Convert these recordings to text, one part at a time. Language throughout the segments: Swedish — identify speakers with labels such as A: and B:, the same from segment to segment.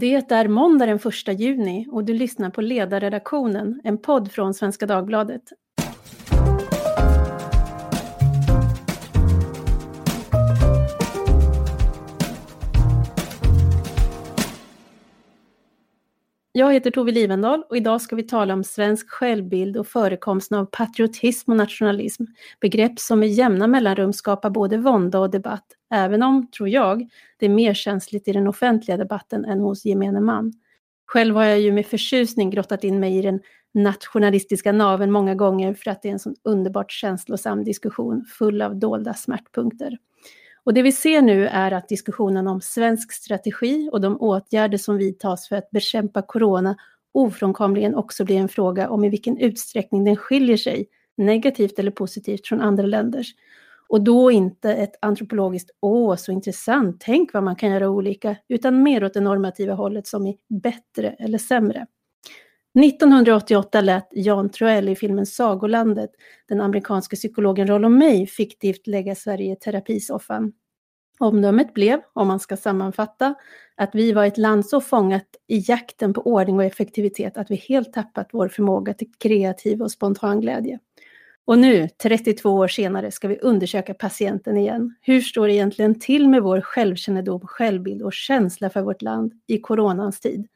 A: Det är måndag den 1 juni och du lyssnar på Ledarredaktionen, en podd från Svenska Dagbladet. Jag heter Tove Livendal och idag ska vi tala om svensk självbild och förekomsten av patriotism och nationalism. Begrepp som med jämna mellanrum skapar både vånda och debatt, även om, tror jag, det är mer känsligt i den offentliga debatten än hos gemene man. Själv har jag ju med förtjusning grottat in mig i den nationalistiska naven många gånger för att det är en sån underbart känslosam diskussion full av dolda smärtpunkter. Och det vi ser nu är att diskussionen om svensk strategi och de åtgärder som vidtas för att bekämpa corona ofrånkomligen också blir en fråga om i vilken utsträckning den skiljer sig, negativt eller positivt, från andra länders. Och då inte ett antropologiskt åh, så intressant, tänk vad man kan göra olika, utan mer åt det normativa hållet som i bättre eller sämre. 1988 lät Jan Troell i filmen Sagolandet den amerikanske psykologen Rollo May fiktivt lägga Sverige i terapisoffan. Omdömet blev, om man ska sammanfatta, att vi var ett land så fångat i jakten på ordning och effektivitet att vi helt tappat vår förmåga till kreativ och spontan glädje. Och nu, 32 år senare, ska vi undersöka patienten igen. Hur står det egentligen till med vår självkännedom, självbild och känsla för vårt land i coronans tid?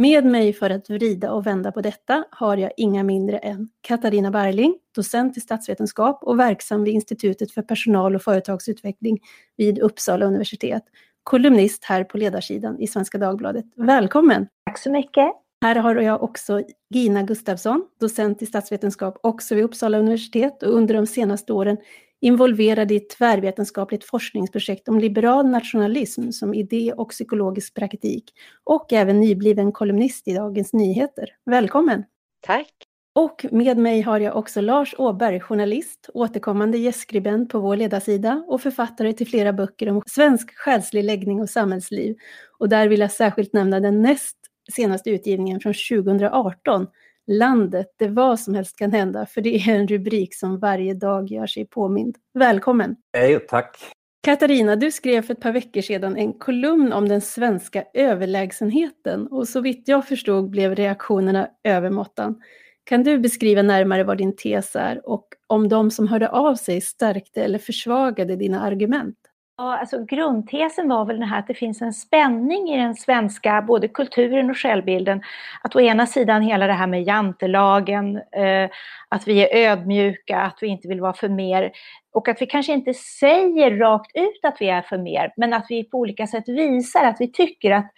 A: Med mig för att vrida och vända på detta har jag inga mindre än Katarina Barling, docent i statsvetenskap och verksam vid Institutet för personal och företagsutveckling vid Uppsala universitet. Kolumnist här på ledarsidan i Svenska Dagbladet. Välkommen!
B: Tack så mycket!
A: Här har jag också Gina Gustafsson, docent i statsvetenskap också vid Uppsala universitet och under de senaste åren involverad i ett tvärvetenskapligt forskningsprojekt om liberal nationalism som idé och psykologisk praktik och även nybliven kolumnist i Dagens Nyheter. Välkommen!
C: Tack!
A: Och med mig har jag också Lars Åberg, journalist, återkommande gästskribent på vår ledarsida och författare till flera böcker om svensk själslig läggning och samhällsliv. Och där vill jag särskilt nämna den näst senaste utgivningen från 2018 landet där vad som helst kan hända, för det är en rubrik som varje dag gör sig påmind. Välkommen!
D: Hej, tack!
A: Katarina, du skrev för ett par veckor sedan en kolumn om den svenska överlägsenheten och så vitt jag förstod blev reaktionerna övermåttan. Kan du beskriva närmare vad din tes är och om de som hörde av sig stärkte eller försvagade dina argument?
B: Ja, alltså grundtesen var väl den här att det finns en spänning i den svenska både kulturen och självbilden. Att å ena sidan hela det här med jantelagen, eh, att vi är ödmjuka, att vi inte vill vara för mer och att vi kanske inte säger rakt ut att vi är för mer, men att vi på olika sätt visar att vi tycker att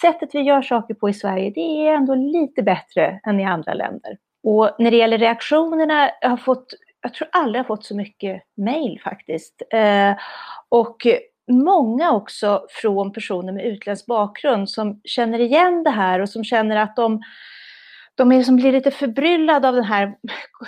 B: sättet vi gör saker på i Sverige, det är ändå lite bättre än i andra länder. Och när det gäller reaktionerna, jag har fått jag tror aldrig jag fått så mycket mail faktiskt. Eh, och många också från personer med utländsk bakgrund som känner igen det här och som känner att de, de är som blir lite förbryllade av den här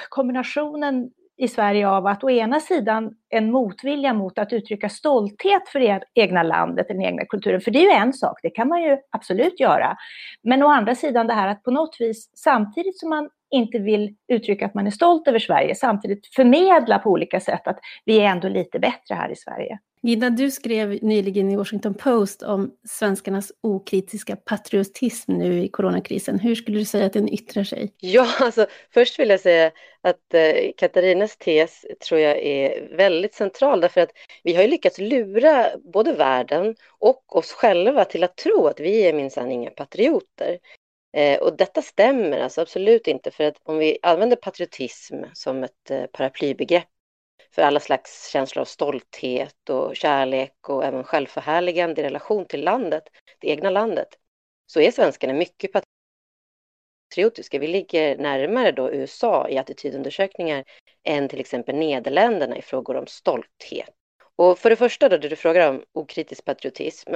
B: kombinationen i Sverige av att å ena sidan en motvilja mot att uttrycka stolthet för det egna landet, den egna kulturen, för det är ju en sak, det kan man ju absolut göra. Men å andra sidan det här att på något vis, samtidigt som man inte vill uttrycka att man är stolt över Sverige, samtidigt förmedla på olika sätt att vi är ändå lite bättre här i Sverige.
A: Gina, du skrev nyligen i Washington Post om svenskarnas okritiska patriotism nu i coronakrisen. Hur skulle du säga att den yttrar sig?
C: Ja, alltså först vill jag säga att eh, Katarinas tes tror jag är väldigt central därför att vi har ju lyckats lura både världen och oss själva till att tro att vi är minsann inga patrioter. Eh, och detta stämmer alltså absolut inte för att om vi använder patriotism som ett eh, paraplybegrepp för alla slags känslor av stolthet och kärlek och även självförhärligande i relation till landet, det egna landet, så är svenskarna mycket patriotiska. Vi ligger närmare då USA i attitydundersökningar än till exempel Nederländerna i frågor om stolthet. Och för det första då, det du frågar om okritisk patriotism,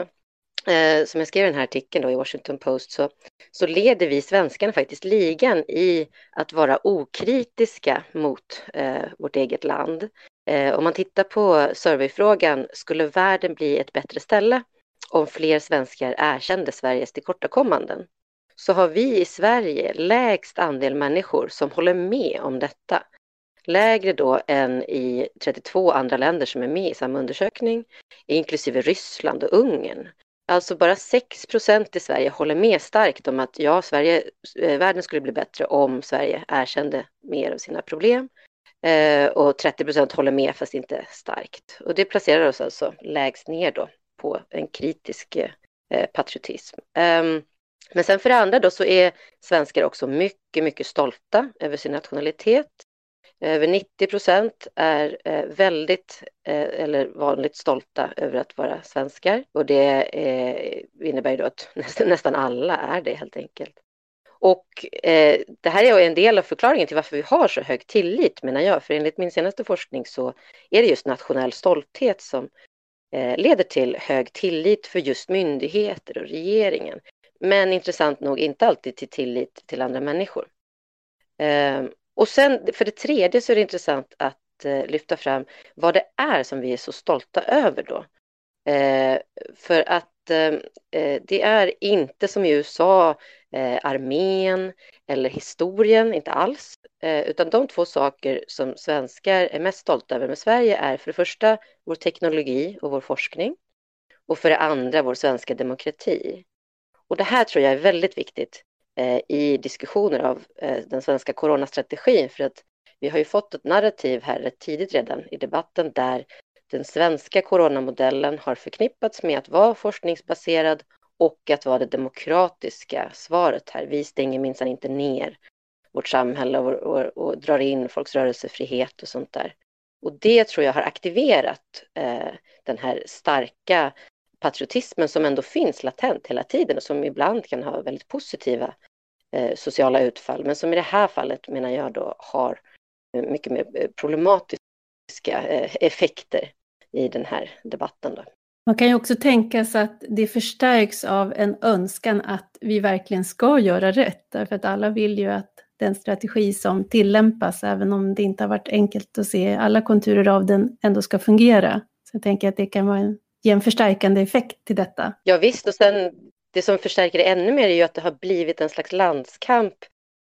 C: eh, som jag skrev i den här artikeln då i Washington Post så, så leder vi svenskarna faktiskt ligan i att vara okritiska mot eh, vårt eget land. Eh, om man tittar på surveyfrågan, skulle världen bli ett bättre ställe om fler svenskar erkände Sveriges tillkortakommanden? Så har vi i Sverige lägst andel människor som håller med om detta. Lägre då än i 32 andra länder som är med i samma undersökning, inklusive Ryssland och Ungern. Alltså bara 6 procent i Sverige håller med starkt om att ja, Sverige, eh, världen skulle bli bättre om Sverige erkände mer av sina problem. Eh, och 30 procent håller med fast inte starkt. Och det placerar oss alltså lägst ner då på en kritisk eh, eh patriotism. Um, men sen för det andra då så är svenskar också mycket, mycket stolta över sin nationalitet. Över 90 procent är eh, väldigt eh, eller vanligt stolta över att vara svenskar och det eh, innebär ju då att nästan alla är det helt enkelt. Och det här är en del av förklaringen till varför vi har så hög tillit menar jag, för enligt min senaste forskning så är det just nationell stolthet som leder till hög tillit för just myndigheter och regeringen. Men intressant nog inte alltid till tillit till andra människor. Eh, och sen för det tredje så är det intressant att eh, lyfta fram vad det är som vi är så stolta över då. Eh, för att eh, eh det är inte som i USA eh, armén eller historien, inte alls. Eh, utan de två saker som svenskar är mest stolta över med Sverige är för det första vår teknologi och vår forskning och för det andra vår svenska demokrati. Och det här tror jag är väldigt viktigt Eh, i diskussioner av eh, den svenska coronastrategin för att vi har ju fått ett narrativ här rätt tidigt redan i debatten där den svenska coronamodellen har förknippats med att vara forskningsbaserad och att vara det demokratiska svaret här. Vi stänger minsann inte ner vårt samhälle och, och, och, drar in folks rörelsefrihet och sånt där. Och det tror jag har aktiverat eh, den här starka patriotismen som ändå finns latent hela tiden och som ibland kan ha väldigt positiva eh, sociala utfall, men som i det här fallet menar jag då har eh, mycket mer eh, problematiska eh, effekter i den här debatten. Då.
A: Man kan ju också tänka sig att det förstärks av en önskan att vi verkligen ska göra rätt, därför att alla vill ju att den strategi som tillämpas, även om det inte har varit enkelt att se alla konturer av den, ändå ska fungera. Så jag tänker att det kan vara en ge en förstärkande effekt till detta.
C: Ja visst, och sen det som förstärker det ännu mer är ju att det har blivit en slags landskamp,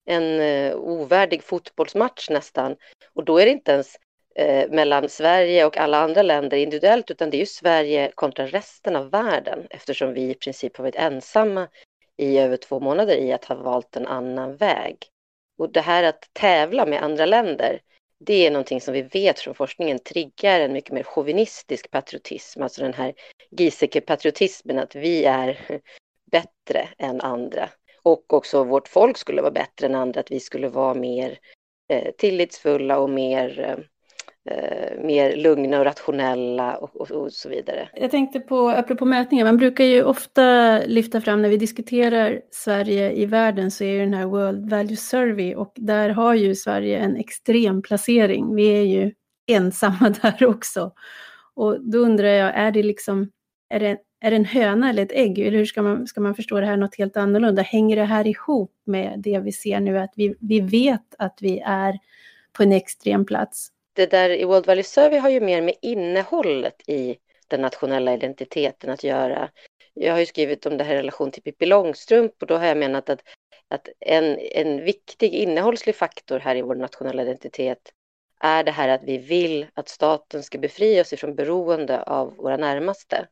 C: en eh, ovärdig fotbollsmatch nästan. Och då är det inte ens eh, mellan Sverige och alla andra länder individuellt, utan det är ju Sverige kontra resten av världen, eftersom vi i princip har varit ensamma i över två månader i att ha valt en annan väg. Och det här att tävla med andra länder, det är någonting som vi vet från forskningen triggar en mycket mer chauvinistisk patriotism, alltså den här Giesecke-patriotismen, att vi är bättre än andra. Och också vårt folk skulle vara bättre än andra, att vi skulle vara mer eh, tillitsfulla och mer eh, eh, mer lugna och rationella och, och, och, så vidare.
A: Jag tänkte på, apropå mätningar, man brukar ju ofta lyfta fram när vi diskuterar Sverige i världen så är ju den här World Value Survey och där har ju Sverige en extrem placering. Vi är ju ensamma där också. Och då undrar jag, är det liksom, är det, är det en höna eller ett ägg? Eller hur ska man, ska man förstå det här något helt annorlunda? Hänger det här ihop med det vi ser nu, att vi, vi vet att vi är på en extrem plats?
C: Det där i World Value Survey har ju mer med innehållet i den nationella identiteten att göra. Jag har ju skrivit om det här i relation till Pippi Långstrump och då har jag menat att, att en, en viktig innehållslig faktor här i vår nationella identitet är det här att vi vill att staten ska befria oss ifrån beroende av våra närmaste.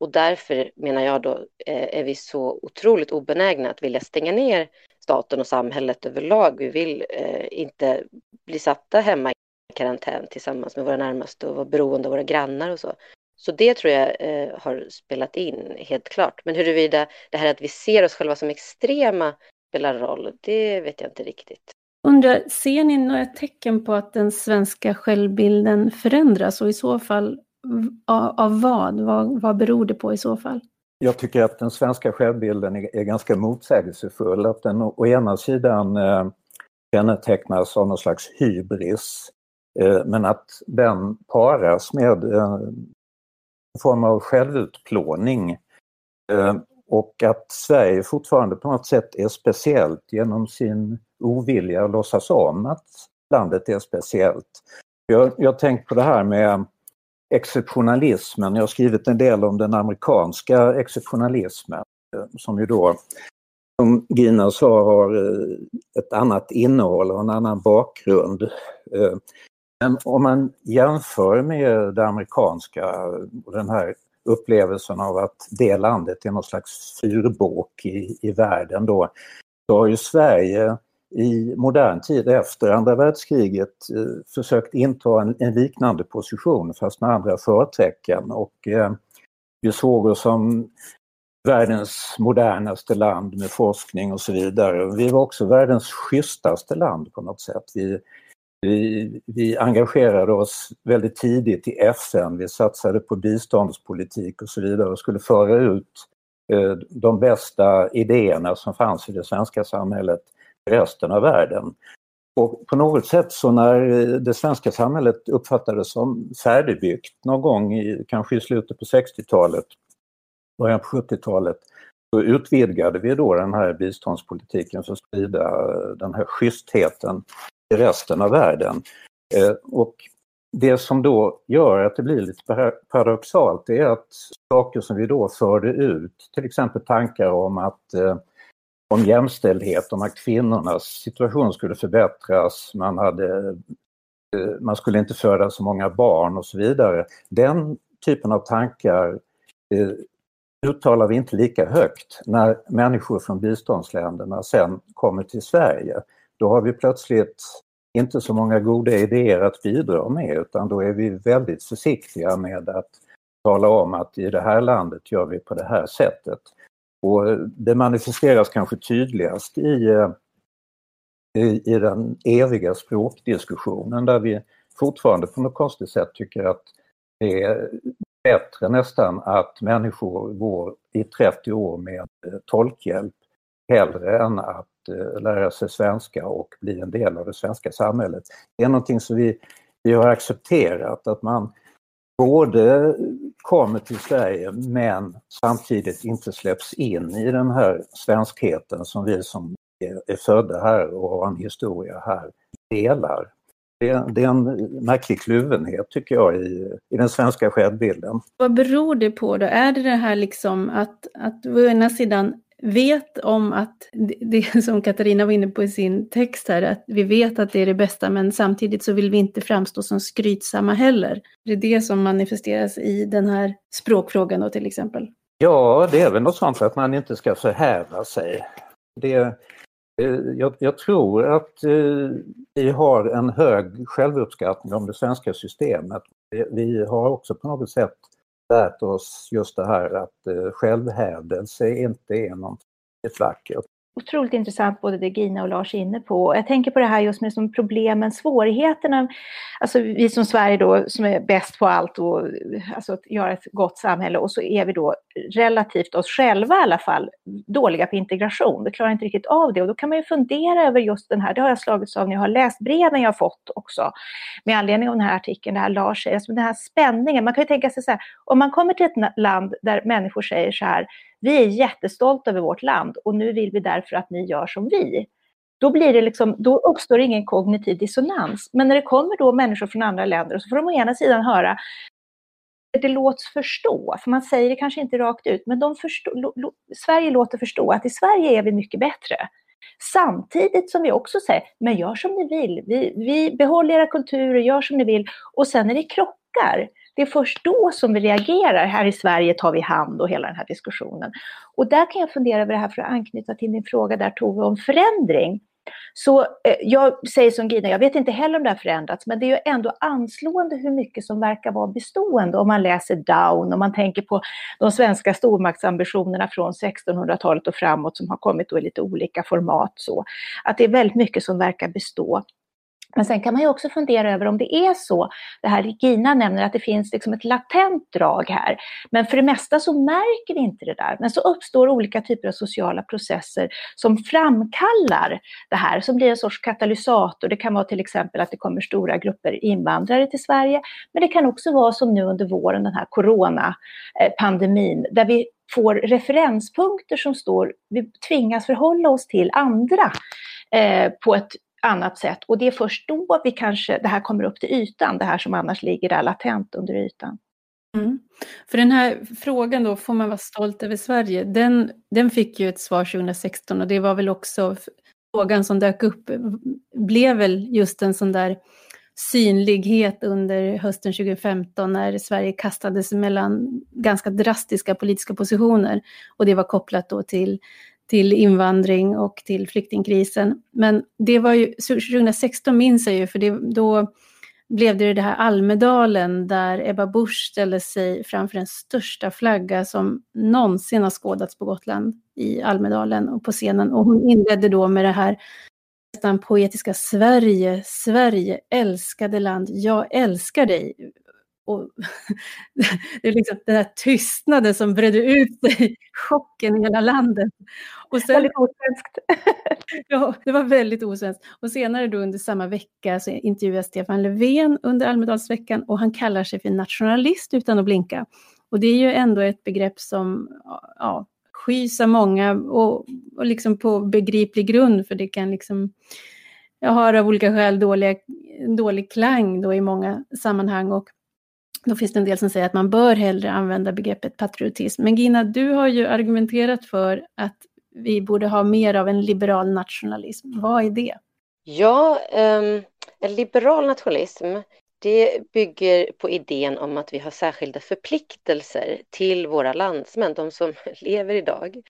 C: Och därför menar jag då eh, är vi så otroligt obenägna att vilja stänga ner staten och samhället överlag. Vi vill eh, inte bli satta hemma karantän tillsammans med våra närmaste och vara beroende av våra grannar och så. Så det tror jag eh, har spelat in helt klart. Men huruvida det här att vi ser oss själva som extrema spelar roll, det vet jag inte riktigt.
A: Undrar, ser ni några tecken på att den svenska självbilden förändras och i så fall av, av vad? vad? Vad beror det på i så fall?
D: Jag tycker att den svenska självbilden är, är ganska motsägelsefull. Att den å ena sidan eh, kännetecknas av någon slags hybris Eh, men att den paras med eh, en form av självutplåning eh, och att Sverige fortfarande på något sätt är speciellt genom sin ovilja att låtsas om att landet är speciellt. Jag har tänkt på det här med exceptionalismen. Jag har skrivit en del om den amerikanska exceptionalismen som ju då, som Gina sa, har ett annat innehåll och en annan bakgrund. Men om man jämför med det amerikanska och den här upplevelsen av att det landet är någon slags fyrbåk i, i världen då, så har ju Sverige i modern tid efter andra världskriget eh, försökt inta en, en, liknande position fast med andra förtecken och eh, vi såg oss som världens modernaste land med forskning och så vidare. Vi var också världens schysstaste land på något sätt. Vi, vi, vi engagerade oss väldigt tidigt i FN, vi satsade på biståndspolitik och så vidare och skulle föra ut eh, de bästa idéerna som fanns i det svenska samhället i resten av världen. Och på något sätt så när eh, det svenska samhället uppfattades som färdigbyggt någon gång i, kanske i slutet på 60-talet, början på 70-talet, så utvidgade vi då den här biståndspolitiken för att sprida eh, den här schystheten i resten av världen. Eh, och det som då gör att det blir lite paradoxalt är att saker som vi då förde ut, till exempel tankar om att eh, om jämställdhet, om att kvinnornas situation skulle förbättras, man, hade, eh, man skulle inte föda så många barn och så vidare. Den typen av tankar eh, uttalar vi inte lika högt när människor från biståndsländerna sen kommer till Sverige. Då har vi plötsligt inte så många goda idéer att bidra med utan då är vi väldigt försiktiga med att tala om att i det här landet gör vi på det här sättet. Och det manifesteras kanske tydligast i, eh, i, i den eviga språkdiskussionen där vi fortfarande på något konstigt sätt tycker att det är bättre nästan att människor går i 30 år med tolkhjälp hellre än att Eh, lära sig svenska och bli en del av det svenska samhället. Det är någonting som vi, vi har accepterat, att man både kommer till Sverige men samtidigt inte släpps in i den här svenskheten som vi som är födda här och har en historia här delar. Det är, det är en märklig kluvenhet tycker jag i, i den svenska självbilden.
A: Vad beror det på då? Är det det här liksom att, att å ena sidan vet om att det som Katarina var inne på i sin text här, att vi vet att det är det bästa men samtidigt så vill vi inte framstå som skrytsamma heller. Det är det som manifesteras i den här språkfrågan då till exempel.
D: Ja, det är väl något sånt att man inte ska förhäva sig. Det, eh, jag, jag, tror att eh, vi har en hög självuppskattning om det svenska systemet. Vi har också på något sätt lärt oss just det här att eh, självhävdelse inte är något vackert.
B: Otroligt intressant både det Gina och Lars är inne på. Jag tänker på det här just med som problemen, svårigheterna. Alltså vi som Sverige då som är bäst på allt och alltså att göra ett gott samhälle och så är vi då relativt oss själva i alla fall dåliga på integration. Vi klarar inte riktigt av det och då kan man ju fundera över just den här, det har jag slagits av när jag har läst breven jag har fått också med anledning av den här artikeln, det här Lars säger, alltså den här spänningen. Man kan ju tänka sig så här, om man kommer till ett land där människor säger så här, vi är jättestolta över vårt land och nu vill vi därför att ni gör som vi. Då, blir det liksom, då uppstår ingen kognitiv dissonans. Men när det kommer då människor från andra länder så får de å ena sidan höra det låts förstå, för man säger det kanske inte rakt ut, men de förstå, Sverige låter förstå att i Sverige är vi mycket bättre. Samtidigt som vi också säger, men gör som ni vill, vi, vi behåller era kulturer, gör som ni vill. Och sen när det krockar, det är först då som vi reagerar. Här i Sverige tar vi hand och hela den här diskussionen. Och där kan jag fundera över det här för att anknyta till din fråga där Tove om förändring. Så eh, jag säger som Gina, jag vet inte heller om det har förändrats, men det är ju ändå anslående hur mycket som verkar vara bestående om man läser Down, om man tänker på de svenska stormaktsambitionerna från 1600-talet och framåt som har kommit då i lite olika format. Så. Att det är väldigt mycket som verkar bestå. Men sen kan man ju också fundera över om det är så, det här Regina nämner att det finns liksom ett latent drag här. Men för det mesta så märker vi inte det där. Men så uppstår olika typer av sociala processer som framkallar det här, som blir en sorts katalysator. Det kan vara till exempel att det kommer stora grupper invandrare till Sverige, men det kan också vara som nu under våren, den här coronapandemin, där vi får referenspunkter som står, vi tvingas förhålla oss till andra eh, på ett annat sätt. Och det är först då vi kanske, det här kommer upp till ytan, det här som annars ligger där latent under ytan.
A: Mm. För den här frågan då, får man vara stolt över Sverige? Den, den fick ju ett svar 2016 och det var väl också frågan som dök upp, blev väl just en sån där synlighet under hösten 2015 när Sverige kastades mellan ganska drastiska politiska positioner. Och det var kopplat då till, till invandring och till flyktingkrisen. Men det var ju, 2016 minns jag ju, för det, då blev det det här Almedalen där Ebba Busch ställde sig framför den största flagga som någonsin har skådats på Gotland i Almedalen och på scenen. Och hon inledde då med det här nästan poetiska Sverige, Sverige, älskade land, jag älskar dig. Och det är liksom den här tystnaden som bredde ut sig, chocken i hela landet.
B: Och sen, väldigt osvenskt.
A: ja, det var väldigt osvenskt. Och senare då under samma vecka så intervjuas Stefan Löfven under Almedalsveckan och han kallar sig för nationalist utan att blinka. Och det är ju ändå ett begrepp som ja, skys av många och, och liksom på begriplig grund för det kan liksom jag har av olika skäl dåliga, dålig klang då i många sammanhang och då finns det en del som säger att man bör hellre använda begreppet patriotism. Men Gina, du har ju argumenterat för att vi borde ha mer av en liberal nationalism. Vad är det?
C: Ja, um, en liberal nationalism det bygger på idén om att vi har särskilda förpliktelser till våra landsmän, de som lever idag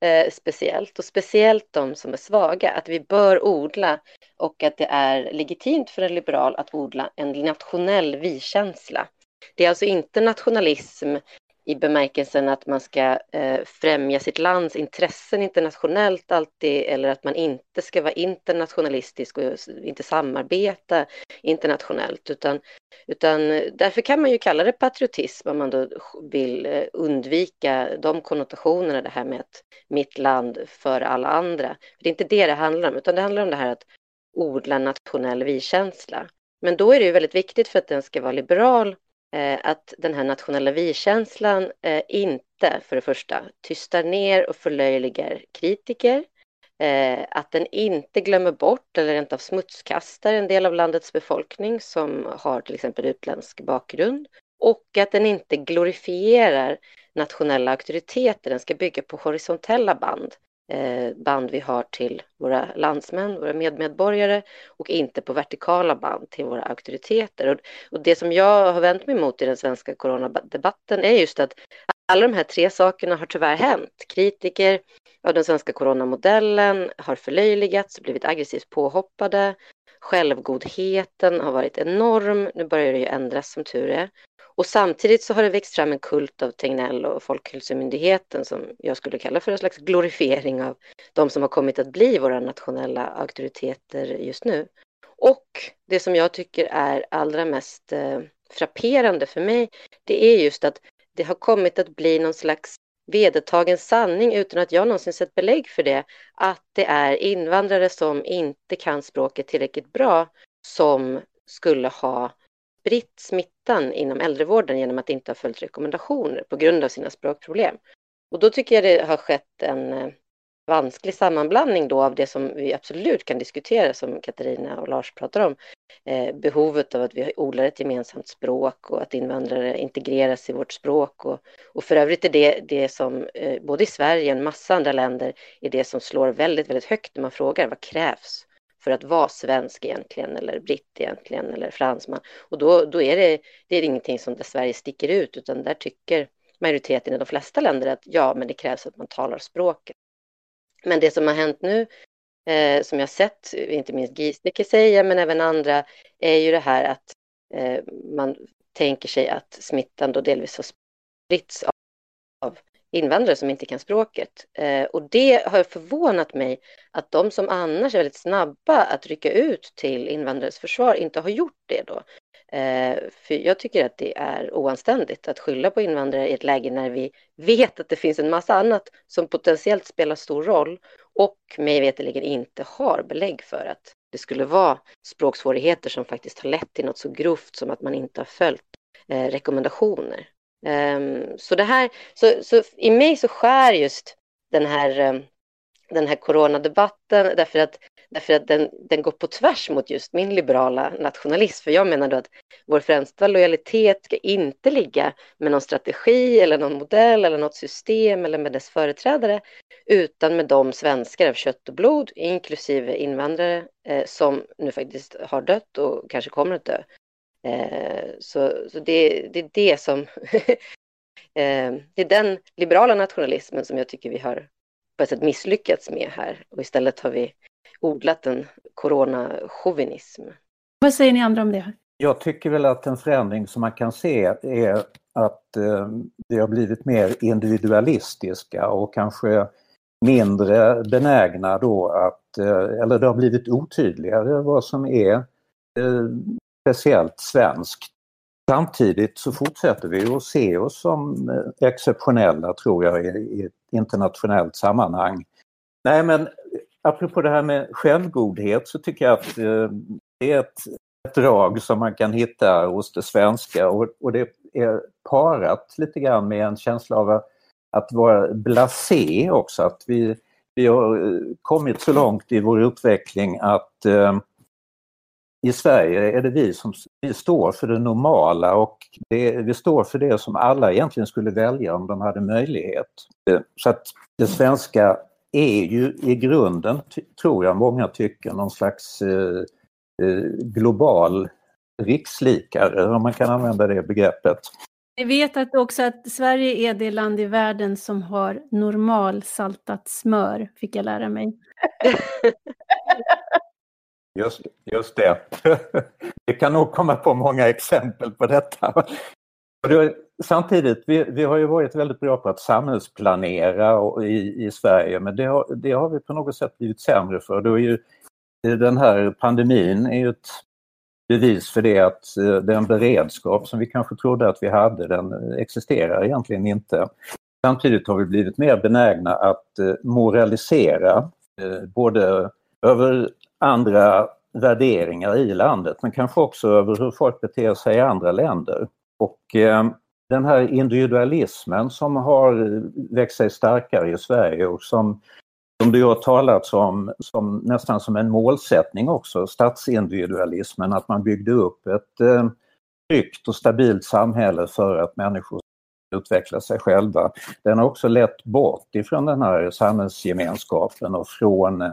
C: eh, speciellt och speciellt de som är svaga, att vi bör odla och att det är legitimt för en liberal att odla en nationell vi-känsla. Det är alltså inte nationalism i bemärkelsen att man ska eh, främja sitt lands intressen internationellt alltid eller att man inte ska vara internationalistisk och inte samarbeta internationellt utan, utan därför kan man ju kalla det patriotism om man då vill eh, undvika de konnotationerna det här med att mitt land för alla andra. Det är inte det det handlar om utan det handlar om det här att odla nationell vi-känsla. Men då är det ju väldigt viktigt för att den ska vara liberal Eh, att den här nationella vi-känslan eh, inte, för det första, tystar ner och förlöjligar kritiker, eh, att den inte glömmer bort eller rent av smutskastar en del av landets befolkning som har till exempel utländsk bakgrund och att den inte glorifierar nationella auktoriteter. Den ska bygga på horisontella band Eh, band vi har till våra landsmän, våra medmedborgare och inte på vertikala band till våra auktoriteter. Och, det som jag har vänt mig mot i den svenska coronadebatten är just att alla de här tre sakerna har tyvärr hänt. Kritiker av den svenska coronamodellen har förlöjligats, blivit aggressivt påhoppade. Självgodheten har varit enorm. Nu börjar det ju ändras som tur är. Och samtidigt så har det växt fram en kult av Tegnell och Folkhälsomyndigheten som jag skulle kalla för en slags glorifiering av de som har kommit att bli våra nationella auktoriteter just nu. Och det som jag tycker är allra mest eh, frapperande för mig, det är just att det har kommit att bli någon slags vedertagen sanning utan att jag någonsin sett belägg för det, att det är invandrare som inte kan språket tillräckligt bra som skulle ha spritt smittan inom äldrevården genom att inte ha följt rekommendationer på grund av sina språkproblem. Och då tycker jag det har skett en eh, vansklig sammanblandning då av det som vi absolut kan diskutera som Katarina och Lars pratar om. Eh, behovet av att vi odlar ett gemensamt språk och att invandrare integreras i vårt språk. Och, och för övrigt är det det som eh, både i Sverige och en massa andra länder är det som slår väldigt, väldigt högt när man frågar vad krävs för att vara svensk egentligen eller britt egentligen eller fransman. Och då, då är det, det är ingenting som där Sverige sticker ut utan där tycker majoriteten i de flesta länder att ja, men det krävs att man talar språket. Men det som har hänt nu, eh, som jag sett, inte minst Giesecke säga, men även andra, är ju det här att eh, man tänker sig att smittan då delvis har spritts av, av invandrare som inte kan språket. Eh, och det har förvånat mig att de som annars är väldigt snabba att rycka ut till invandrares försvar inte har gjort det då. Eh, för jag tycker att det är oanständigt att skylla på invandrare i ett läge när vi vet att det finns en massa annat som potentiellt spelar stor roll och mig veterligen inte har belägg för att det skulle vara språksvårigheter som faktiskt har lett till något så grovt som att man inte har följt eh, rekommendationer. Um, så det här, så, så i mig så skär just den här um, den här coronadebatten därför att, därför att den, den går på tvärs mot just min liberala nationalism. För jag menar då att vår främsta lojalitet ska inte ligga med någon strategi eller någon modell eller något system eller med dess företrädare utan med de svenskar av kött och blod, inklusive invandrare, eh, som nu faktiskt har dött och kanske kommer att dö. Eh, så så det, det är det som eh, det är den liberala nationalismen som jag tycker vi har på ett sätt misslyckats med här och istället har vi odlat en coronachauvinism.
A: Vad säger ni andra om det?
D: Jag tycker väl att en förändring som man kan se är att eh, det har blivit mer individualistiska och kanske mindre benägna då att, eh, eller det har blivit otydligare vad som är eh, speciellt svenskt. Samtidigt så fortsätter vi att se oss som eh, exceptionella tror jag i ett internationellt sammanhang. Nej men eh, apropå det här med självgodhet så tycker jag att eh, det är ett, ett drag som man kan hitta hos det svenska och, och det är parat lite grann med en känsla av att vara blasé också. Att vi, vi har kommit så långt i vår utveckling att eh, i Sverige är det vi som vi står för det normala och det, vi står för det som alla egentligen skulle välja om de hade möjlighet. Eh, så att det svenska är ju i grunden, tror jag många tycker, någon slags eh, eh, global rikslikare, om man kan använda det begreppet.
A: Ni vet att också att Sverige är det land i världen som har normalsaltat smör, fick jag lära mig.
D: Just, just det. Vi kan nog komma på många exempel på detta. Samtidigt, vi, vi har ju varit väldigt bra på att samhällsplanera i, i Sverige men det har, det har vi på något sätt blivit sämre för. Då är ju, den här pandemin är ju ett bevis för det att eh, den beredskap som vi kanske trodde att vi hade, den existerar egentligen inte. Samtidigt har vi blivit mer benägna att eh, moralisera eh, både över andra värderingar i landet men kanske också över hur folk beter sig i andra länder. Och eh, den här individualismen som har växt sig starkare i Sverige och som, som det har talats om som, nästan som en målsättning också, statsindividualismen, att man byggde upp ett eh, tryggt och stabilt samhälle för att människor utveckla sig själva. Den har också lett bort ifrån den här samhällsgemenskapen och från eh,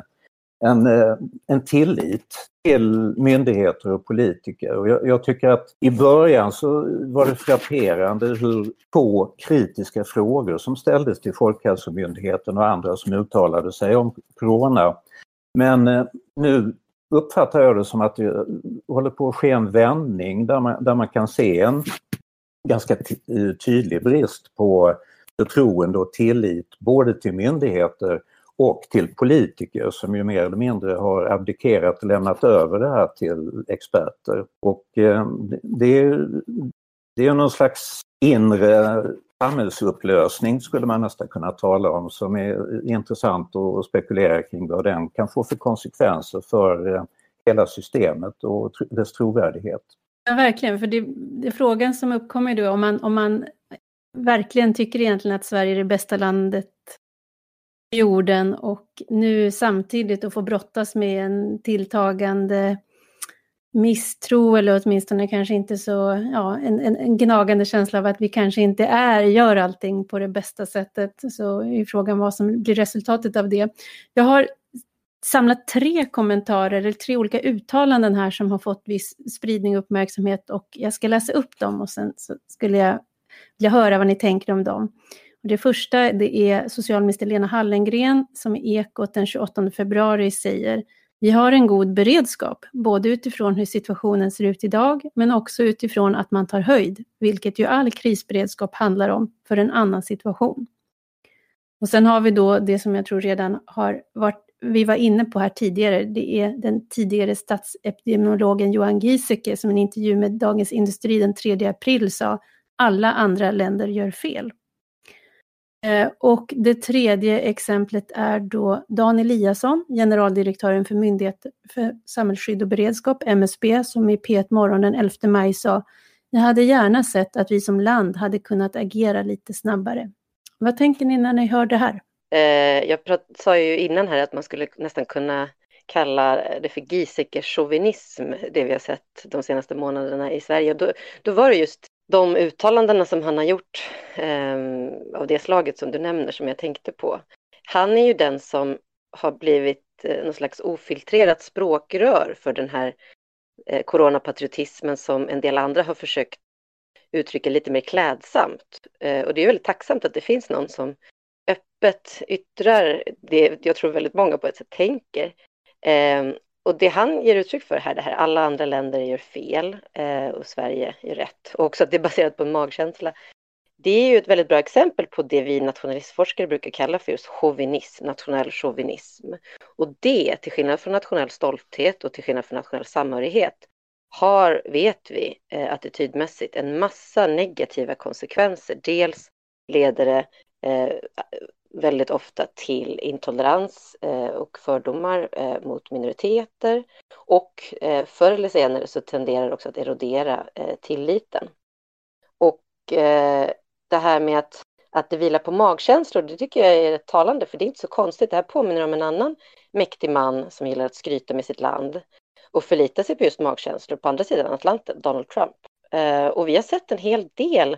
D: en, eh, en tillit till myndigheter och politiker. Och jag, jag, tycker att i början så var det frapperande hur få kritiska frågor som ställdes till Folkhälsomyndigheten och andra som uttalade sig om corona. Men eh, nu uppfattar jag det som att det håller på att ske en vändning där man, där man kan se en ganska eh, tydlig brist på förtroende och tillit både till myndigheter och till politiker som ju mer eller mindre har abdikerat och lämnat över det här till experter. Och eh, det, är, det är någon slags inre samhällsupplösning skulle man nästan kunna tala om som är intressant att spekulera kring vad den kan få för konsekvenser för eh, hela systemet och dess trovärdighet.
A: Ja, verkligen, för det, det frågan som uppkommer då om man, om man verkligen tycker egentligen att Sverige är det bästa landet jorden och nu samtidigt att få brottas med en tilltagande misstro eller åtminstone kanske inte så, ja, en, en, en, gnagande känsla av att vi kanske inte är, gör allting på det bästa sättet. Så är frågan vad som blir resultatet av det. Jag har samlat tre kommentarer, eller tre olika uttalanden här som har fått viss spridning och uppmärksamhet och jag ska läsa upp dem och sen så skulle jag vilja höra vad ni tänker om dem. Det första det är socialminister Lena Hallengren som i Ekot den 28 februari säger vi har en god beredskap, både utifrån hur situationen ser ut idag, men också utifrån att man tar höjd, vilket ju all krisberedskap handlar om, för en annan situation. Och sen har vi då det som jag tror redan har varit, vi var inne på här tidigare, det är den tidigare statsepidemiologen Johan Giesecke som i en intervju med Dagens Industri den 3 april sa, alla andra länder gör fel. Eh, och det tredje exemplet är då Dan Eliasson, generaldirektören för Myndigheten för samhällsskydd och beredskap, MSB, som i P1 Morgon den 11 maj sa jag hade gärna sett att vi som land hade kunnat agera lite snabbare. Vad tänker ni när ni hör det här?
C: Eh, jag prat, sa ju innan här att man skulle nästan kunna kalla det för Giesecke-chauvinism, det vi har sett de senaste månaderna i Sverige. Då, då var det just de uttalandena som han har gjort eh, av det slaget som du nämner som jag tänkte på. Han är ju den som har blivit eh, någon slags ofiltrerat språkrör för den här eh, coronapatriotismen som en del andra har försökt uttrycka lite mer klädsamt. Eh, och det är väldigt tacksamt att det finns någon som öppet yttrar det jag tror väldigt många på ett sätt tänker. Ehm, och det han ger uttryck för här, det här alla andra länder gör fel eh, och Sverige gör rätt. Och också att det är baserat på en magkänsla. Det är ju ett väldigt bra exempel på det vi nationalistforskare brukar kalla för just chauvinism, nationell chauvinism. Och det, till skillnad från nationell stolthet och till skillnad från nationell samhörighet, har, vet vi, eh, attitydmässigt en massa negativa konsekvenser. Dels leder det eh, väldigt ofta till intolerans eh, och fördomar eh, mot minoriteter och eh, förr eller senare så tenderar det också att erodera tilliten. Och det här med att, att det vilar på magkänslor, det tycker jag är talande, för det är inte så konstigt. Det här påminner om en annan mäktig man som gillar att skryta med sitt land och förlita sig på just magkänslor på andra sidan Atlanten, Donald Trump. Och vi har sett en hel del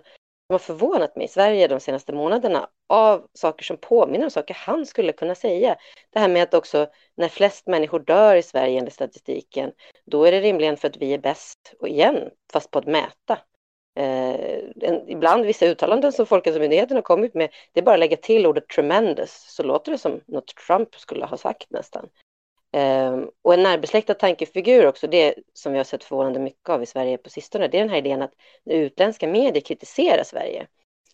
C: har förvånat mig i Sverige de senaste månaderna av saker som påminner om saker han skulle kunna säga. Det här med att också när flest människor dör i Sverige enligt statistiken, då är det rimligen för att vi är bäst, och igen, fast på att mäta. Eh, en, ibland vissa uttalanden som Folkhälsomyndigheten har kommit med, det är bara att lägga till ordet tremendous så låter det som något Trump skulle ha sagt nästan. Eh, och en närbesläktad tankefigur också, det som vi har sett förvånande mycket av i Sverige på sistone, det är den här idén att när utländska medier kritiserar Sverige,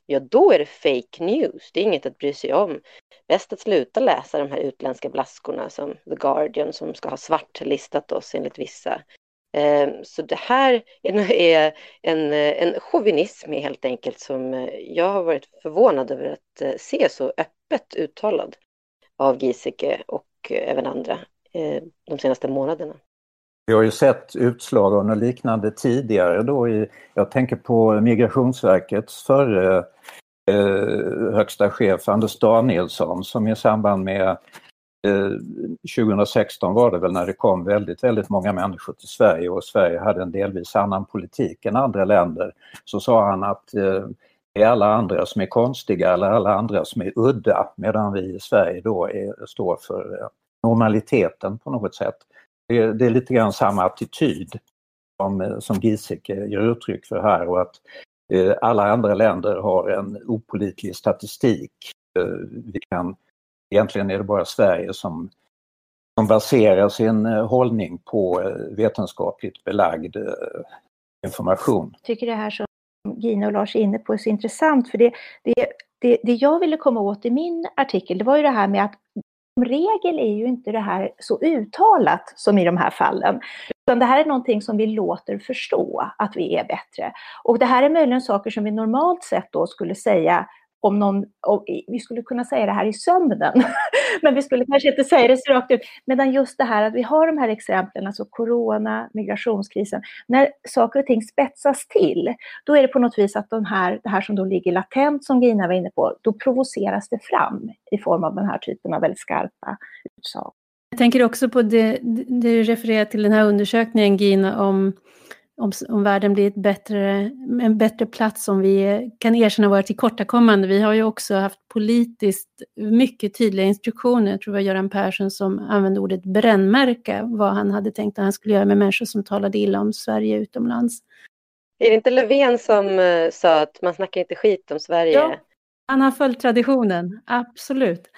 C: ja då är det fake news, det är inget att bry sig om. Bäst att sluta läsa de här utländska blaskorna som The Guardian som ska ha svartlistat oss enligt vissa. Ehm, så det här är en, en chauvinism helt enkelt som eh, jag har varit förvånad över att eh, se så öppet uttalad av Giesecke och eh, även andra. Eh, de senaste månaderna.
D: Vi har ju sett utslag av något liknande tidigare då i, jag tänker på Migrationsverkets förre eh, högsta chef Anders Danielsson som i samband med eh, 2016 var det väl när det kom väldigt, väldigt många människor till Sverige och Sverige hade en delvis annan politik än andra länder. Så sa han att eh, det är alla andra som är konstiga eller alla andra som är udda medan vi i Sverige då är, står för eh, normaliteten på något sätt. Det, det är lite grann samma attityd som, som Giesecke ger uttryck för här och att eh, alla andra länder har en opolitlig statistik. Eh, vi kan egentligen är det bara Sverige som, som baserar sin eh, hållning på eh, vetenskapligt belagd eh, information.
B: Jag tycker det här som Gina och Lars är inne på är så intressant för det, det, det, det jag ville komma åt i min artikel det var ju det här med att som regel är ju inte det här så uttalat som i de här fallen. Utan det här är någonting som vi låter förstå att vi är bättre. Och det här är möjligen saker som vi normalt sett då skulle säga om någon, om, vi skulle kunna säga det här i sömnen, men vi skulle kanske inte säga det så rakt ut. Medan just det här att vi har de här exemplen, alltså corona, migrationskrisen, när saker och ting spetsas till, då är det på något vis att de här, det här som då ligger latent, som Gina var inne på, då provoceras det fram i form av den här typen av väldigt skarpa utsagor.
A: Jag tänker också på det, det du refererar till den här undersökningen Gina om om, om världen blir ett bättre, en bättre plats om vi kan erkänna våra tillkortakommande. Vi har ju också haft politiskt mycket tydliga instruktioner. Jag tror det var Göran Persson som använde ordet brännmärka, vad han hade tänkt att han skulle göra med människor som talade illa om Sverige utomlands.
C: Är det inte Löfven som uh, sa att man snackar inte skit om Sverige? Ja,
A: han har följt traditionen, absolut.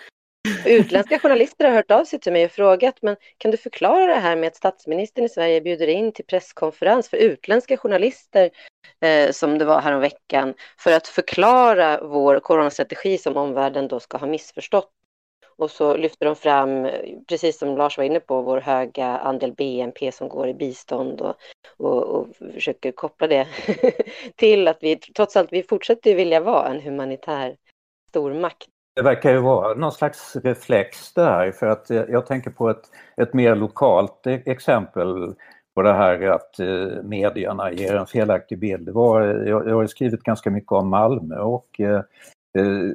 C: Utländska journalister har hört av sig till mig och frågat, men kan du förklara det här med att statsministern i Sverige bjuder in till presskonferens för utländska journalister, eh, som det var häromveckan, för att förklara vår coronastrategi som omvärlden då ska ha missförstått. Och så lyfter de fram, eh, precis som Lars var inne på, vår höga andel BNP som går i bistånd och, och, och försöker koppla det till att vi trots allt, vi fortsätter vilja vara en humanitär stormakt.
D: Det verkar ju vara någon slags reflex där för att jag tänker på ett, ett mer lokalt e- exempel på det här att eh, medierna ger en felaktig bild. Det var, jag, har skrivit ganska mycket om Malmö och eh, eh,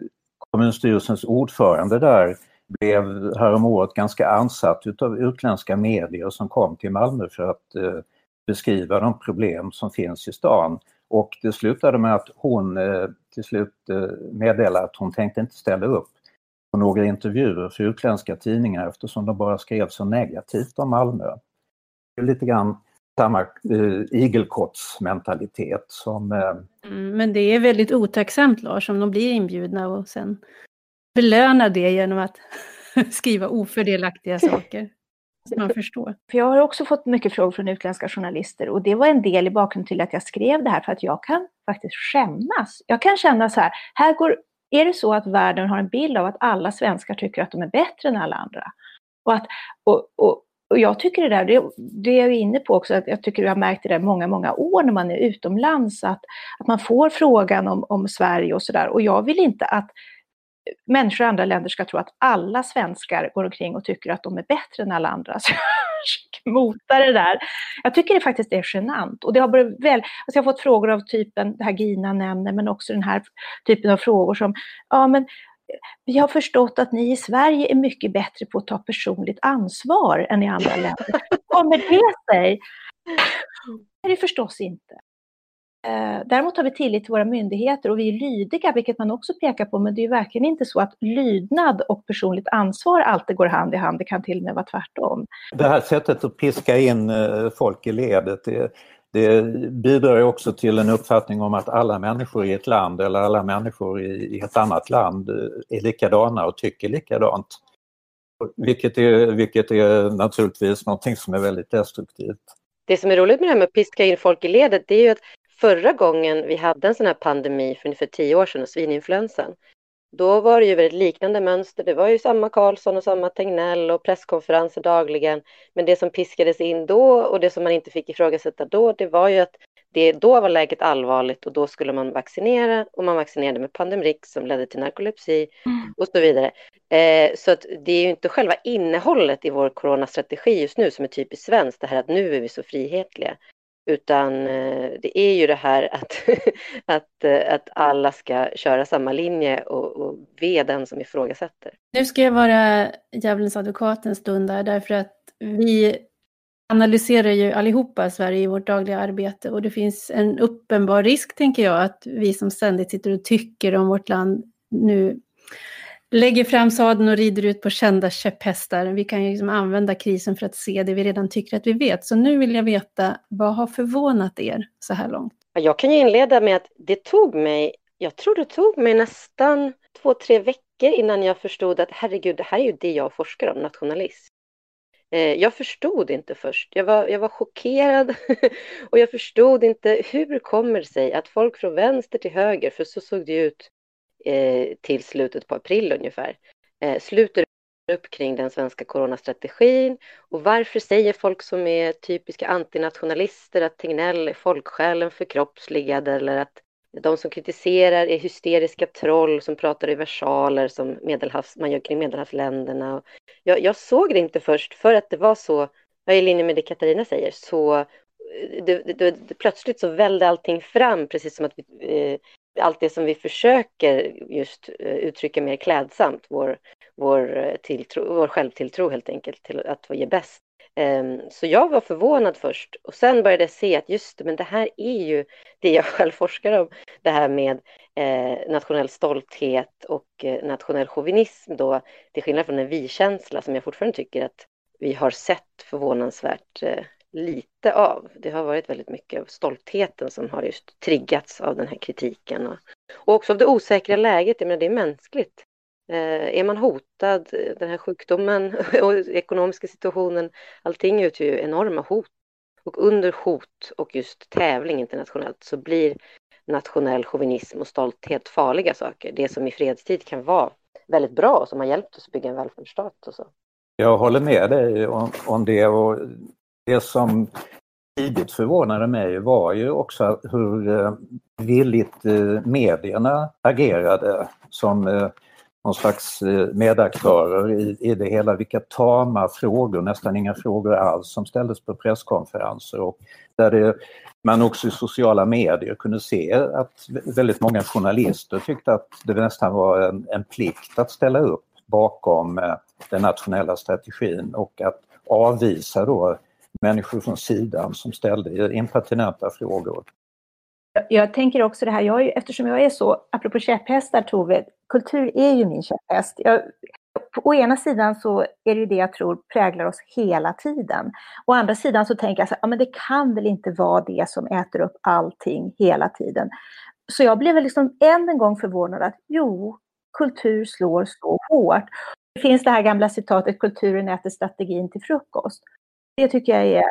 D: kommunstyrelsens ordförande där blev häromåret ganska ansatt utav utländska medier som kom till Malmö för att eh, beskriva de problem som finns i stan. Och det slutade med att hon eh, till slut eh, meddela att hon tänkte inte ställa upp på några intervjuer för utländska tidningar eftersom de bara skrev så negativt om Malmö. Det är lite grann samma eh, igelkottsmentalitet som... Eh...
A: Mm, men det är väldigt otacksamt Lars om de blir inbjudna och sen belönar det genom att skriva ofördelaktiga saker. Man förstår.
B: För jag har också fått mycket frågor från utländska journalister och det var en del i bakgrunden till att jag skrev det här för att jag kan faktiskt skämmas. Jag kan känna så här, här går, är det så att världen har en bild av att alla svenskar tycker att de är bättre än alla andra? Och, att, och, och, och jag tycker det där, det, det är jag inne på också, att jag tycker jag har märkt det där många, många år när man är utomlands, att, att man får frågan om, om Sverige och sådär. Och jag vill inte att människor i andra länder ska tro att alla svenskar går omkring och tycker att de är bättre än alla andra. Så jag försöker mota det där. Jag tycker det faktiskt är genant. Och det har varit väl, alltså jag har fått frågor av typen, det här Gina nämner, men också den här typen av frågor som, ja men vi har förstått att ni i Sverige är mycket bättre på att ta personligt ansvar än i andra länder. Kommer det sig? Det är det förstås inte. Eh, däremot har vi tillit till våra myndigheter och vi är lydiga, vilket man också pekar på, men det är verkligen inte så att lydnad och personligt ansvar alltid går hand i hand, det kan till och med vara tvärtom.
D: Det här sättet att piska in eh, folk i ledet, det, det bidrar också till en uppfattning om att alla människor i ett land eller alla människor i, ett annat land eh, är likadana och tycker likadant. Vilket är, vilket är naturligtvis någonting som är väldigt destruktivt.
C: Det som är roligt med det här med att piska in folk i ledet, det är ju att förra gången vi hade en sån här pandemi för ungefär tio år sedan, svininfluensan, då var det ju väldigt liknande mönster. Det var ju samma Karlsson och samma Tegnell och presskonferenser dagligen. Men det som piskades in då och det som man inte fick ifrågasätta då, det var ju att det, då var läget allvarligt och då skulle man vaccinera och man vaccinerade med Pandemrix som ledde till narkolepsi mm. och så vidare. Eh, så att det är ju inte själva innehållet i vår coronastrategi just nu som är typiskt svenskt, det här att nu är vi så frihetliga. Utan eh, det är ju det här att, att, eh, att alla ska köra samma linje och, och ve den som ifrågasätter.
A: Nu ska jag vara djävulens advokat en stund där, därför att vi analyserar ju allihopa Sverige i vårt dagliga arbete och det finns en uppenbar risk, tänker jag, att vi som ständigt sitter och tycker om vårt land nu lägger fram sadeln och rider ut på kända käpphästar. Vi kan ju liksom använda krisen för att se det vi redan tycker att vi vet. Så nu vill jag veta, vad har förvånat er så här långt?
C: Jag kan ju inleda med att det tog mig, jag tror det tog mig nästan två, tre veckor innan jag förstod att herregud, det här är ju det jag forskar om, nationalism. Eh, jag förstod inte först. Jag var, jag var chockerad och jag förstod inte hur kommer det sig att folk från vänster till höger, för så såg det ut Eh, till slutet på april ungefär, eh, sluter upp kring den svenska coronastrategin och varför säger folk som är typiska antinationalister att Tegnell är folksjälen förkroppsligad eller att de som kritiserar är hysteriska troll som pratar i versaler som medelhavs, man gör kring medelhavsländerna. Jag, jag såg det inte först för att det var så, jag är i linje med det Katarina säger, så eh, det, det, det, plötsligt så välde allting fram, precis som att vi, eh, allt det som vi försöker just eh, uttrycka mer klädsamt, vår, vår, eh, tilltro, vår självtilltro helt enkelt, till att ge bäst. Ehm, så jag var förvånad först och sen började jag se att just det, men det här är ju det jag själv forskar om, det här med eh, nationell stolthet och nationell chauvinism då, till skillnad från en vi-känsla som jag fortfarande tycker att vi har sett förvånansvärt lite av. Det har varit väldigt mycket av stoltheten som har just triggats av den här kritiken. Och, och också av det osäkra läget, jag menar det är mänskligt. Eh, är man hotad, eh, den här sjukdomen och ekonomiska situationen, allting utgör ju enorma hot. Och under hot och just tävling internationellt så blir nationell chauvinism och stolthet farliga saker. Det som i fredstid kan vara väldigt bra och som har hjälpt oss att bygga en välfärdsstat och så.
D: Jag håller med dig om, om det och det som tidigt förvånade mig var ju också hur eh, villigt eh, medierna agerade som eh, någon slags medaktörer i, i det hela. Vilka tama frågor, nästan inga frågor alls, som ställdes på presskonferenser och Där det, man också i sociala medier kunde se att väldigt många journalister tyckte att det nästan var en, en plikt att ställa upp bakom den nationella strategin och att avvisa då människor från sidan som ställde impertinenta frågor.
B: Jag tänker också det här, jag är, eftersom jag är så, apropå käpphästar Tove, kultur är ju min käpphäst. Jag, å ena sidan så är det ju det jag tror präglar oss hela tiden. Å andra sidan så tänker jag så här, ja, men det kan väl inte vara det som äter upp allting hela tiden. Så jag blev väl liksom än en gång förvånad att jo, kultur slår så hårt. Det finns det här gamla citatet, kulturen äter strategin till frukost. Det tycker jag är,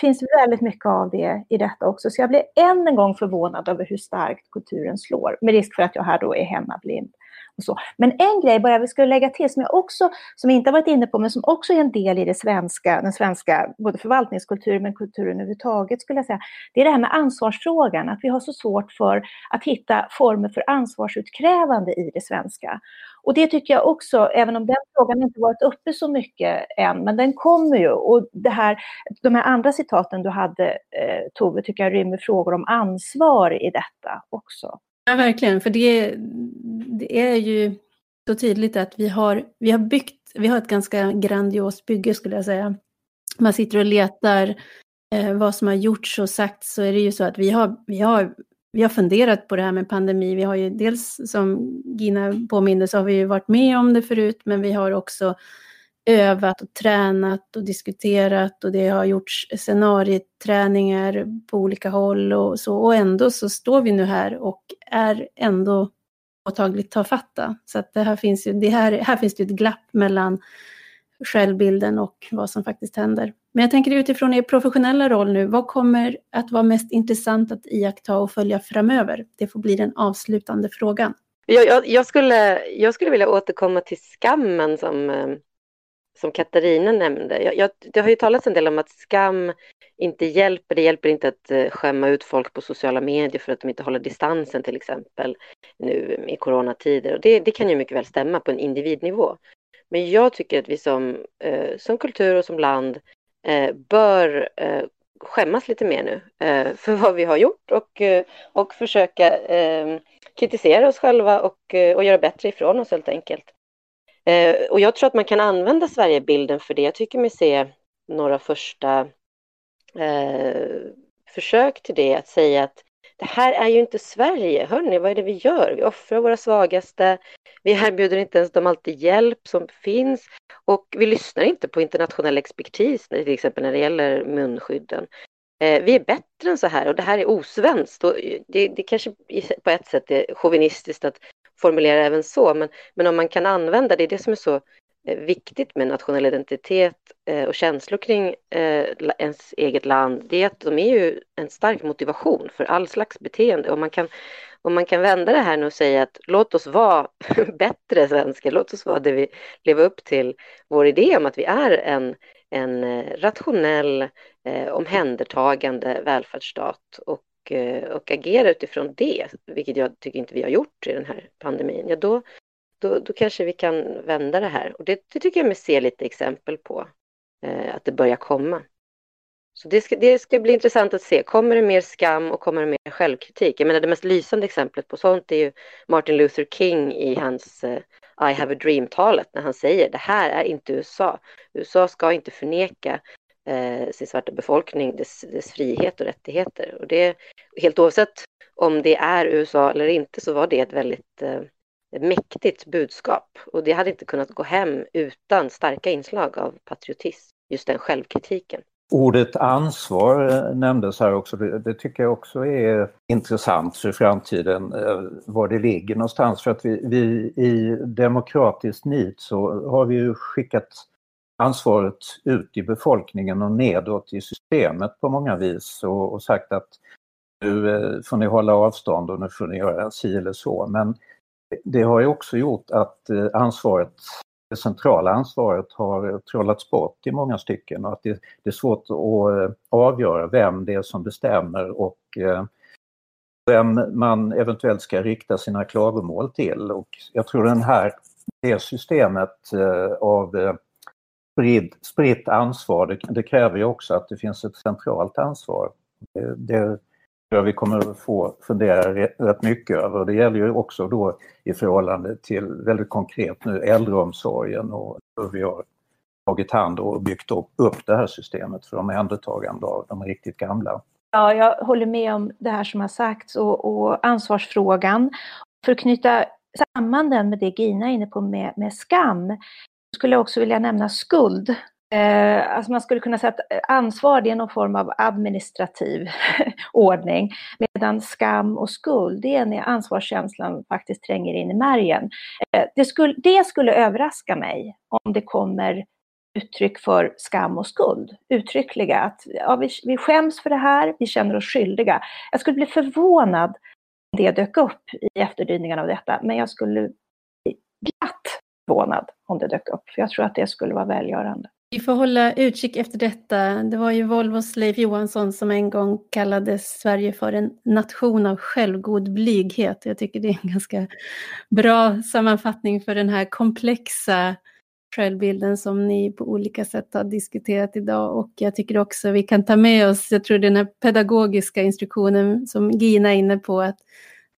B: finns väldigt mycket av det i detta också. Så jag blir än en gång förvånad över hur starkt kulturen slår, med risk för att jag här då är hemmablind. Och så. Men en grej bara vi skulle lägga till som jag också, som jag inte har varit inne på, men som också är en del i det svenska, den svenska, både förvaltningskulturen men kulturen överhuvudtaget skulle jag säga, det är det här med ansvarsfrågan, att vi har så svårt för att hitta former för ansvarsutkrävande i det svenska. Och det tycker jag också, även om den frågan inte varit uppe så mycket än, men den kommer ju. Och det här, de här andra citaten du hade, eh, Tove, tycker jag rymmer frågor om ansvar i detta också.
A: Ja, verkligen, för det, det är ju så tydligt att vi har, vi har byggt, vi har ett ganska grandiost bygge skulle jag säga. Man sitter och letar eh, vad som har gjorts och sagts så är det ju så att vi har, vi har vi har funderat på det här med pandemi. Vi har ju dels, som Gina påminde, så har vi ju varit med om det förut, men vi har också övat och tränat och diskuterat och det har gjorts scenarieträningar på olika håll och så. Och ändå så står vi nu här och är ändå påtagligt tafatta. Så att det här finns ju, det här, här finns det ett glapp mellan självbilden och vad som faktiskt händer. Men jag tänker utifrån er professionella roll nu, vad kommer att vara mest intressant att iaktta och följa framöver? Det får bli den avslutande frågan.
C: Jag, jag, jag skulle, jag skulle vilja återkomma till skammen som, eh, som Katarina nämnde. Jag, jag, det har ju talats en del om att skam inte hjälper. Det hjälper inte att eh, skämma ut folk på sociala medier för att de inte håller distansen till exempel nu i coronatider. Och det, det kan ju mycket väl stämma på en individnivå. Men jag tycker att vi som, eh, som kultur och som land eh, bör eh, skämmas lite mer nu eh, för vad vi har gjort och, eh, och försöka eh, kritisera oss själva och, eh, och göra bättre ifrån oss helt enkelt. Eh, och jag tror att man kan använda Sverigebilden för det. Jag tycker mig se några första eh, försök till det, att säga att det här är ju inte Sverige. Hörni, vad är det vi gör? Vi offrar våra svagaste. Vi erbjuder inte ens dem alltid hjälp som finns och vi lyssnar inte på internationell expertis, till exempel när det gäller munskydden. Eh, vi är bättre än så här och det här är osvenskt. Och det, det kanske på ett sätt är chauvinistiskt att formulera även så, men, men om man kan använda det, är det som är så eh, viktigt med nationell identitet eh, och känslor kring eh, ens eget land, det är att de är ju en stark motivation för all slags beteende. Och man kan, om man kan vända det här nu och säga att låt oss vara bättre svenskar, låt oss vara det vi lever upp till vår idé om att vi är en, en rationell, omhändertagande välfärdsstat och Eh, och agera utifrån det, vilket jag tycker inte vi har gjort i den här pandemin, ja då, då, då kanske vi kan vända det här. Och det, det tycker jag mig se lite exempel på, eh, att det börjar komma. Så det ska, det ska bli intressant att se, kommer det mer skam och kommer det mer självkritik? Jag menar det mest lysande exemplet på sånt är ju Martin Luther King i hans eh, I have a dream-talet när han säger det här är inte USA. USA ska inte förneka eh, sin svarta befolkning dess, dess frihet och rättigheter. Och det, helt oavsett om det är USA eller inte så var det ett väldigt eh, mäktigt budskap och det hade inte kunnat gå hem utan starka inslag av patriotism, just den självkritiken.
D: Ordet ansvar eh, nämndes här också. Det, tycker jag också är intressant för framtiden, eh, var det ligger någonstans. För att vi, vi i demokratiskt nit så har vi ju skickat ansvaret ut i befolkningen och nedåt i systemet på många vis och, och sagt att nu eh, får ni hålla avstånd och nu får ni göra si eller så. Men det har ju också gjort att eh, ansvaret, det centrala ansvaret har trollats bort i många stycken och att det, det är svårt att eh, avgöra vem det är som bestämmer och vem man eventuellt ska rikta sina klagomål till. Och jag tror den här, det systemet av spritt, spritt ansvar, det, det kräver ju också att det finns ett centralt ansvar Det, det tror jag vi kommer att få fundera rätt mycket över. Det gäller ju också då i förhållande till väldigt konkret nu äldreomsorgen och hur vi har tagit hand och byggt upp, upp det här systemet för omhändertagande av de riktigt gamla.
B: Ja, jag håller med om det här som har sagts och, och ansvarsfrågan. För att knyta samman den med det Gina är inne på med, med skam, skulle jag också vilja nämna skuld. Eh, alltså man skulle kunna säga att eh, ansvar det är någon form av administrativ ordning, medan skam och skuld det är när ansvarskänslan faktiskt tränger in i märgen. Eh, det, skulle, det skulle överraska mig om det kommer uttryck för skam och skuld, uttryckliga. Att ja, vi, vi skäms för det här, vi känner oss skyldiga. Jag skulle bli förvånad om det dök upp i efterdyningarna av detta, men jag skulle bli glatt förvånad om det dök upp, för jag tror att det skulle vara välgörande.
A: Vi får hålla utkik efter detta. Det var ju Volvos Leif Johansson som en gång kallade Sverige för en nation av självgod blyghet. Jag tycker det är en ganska bra sammanfattning för den här komplexa självbilden som ni på olika sätt har diskuterat idag och jag tycker också vi kan ta med oss, jag tror den här pedagogiska instruktionen som Gina är inne på, att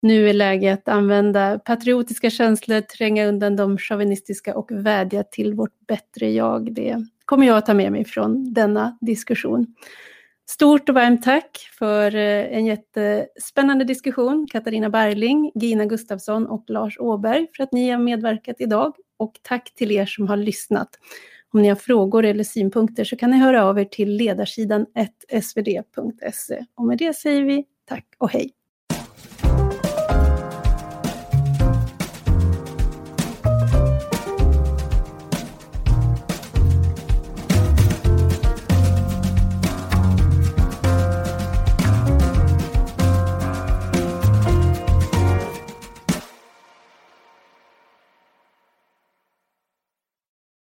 A: nu är läge att använda patriotiska känslor, tränga undan de chauvinistiska och vädja till vårt bättre jag. Det kommer jag att ta med mig från denna diskussion. Stort och varmt tack för eh, en jättespännande diskussion, Katarina Berling, Gina Gustafsson och Lars Åberg för att ni har medverkat idag och tack till er som har lyssnat. Om ni har frågor eller synpunkter så kan ni höra av er till ledarsidan svd.se. Och med det säger vi tack och hej.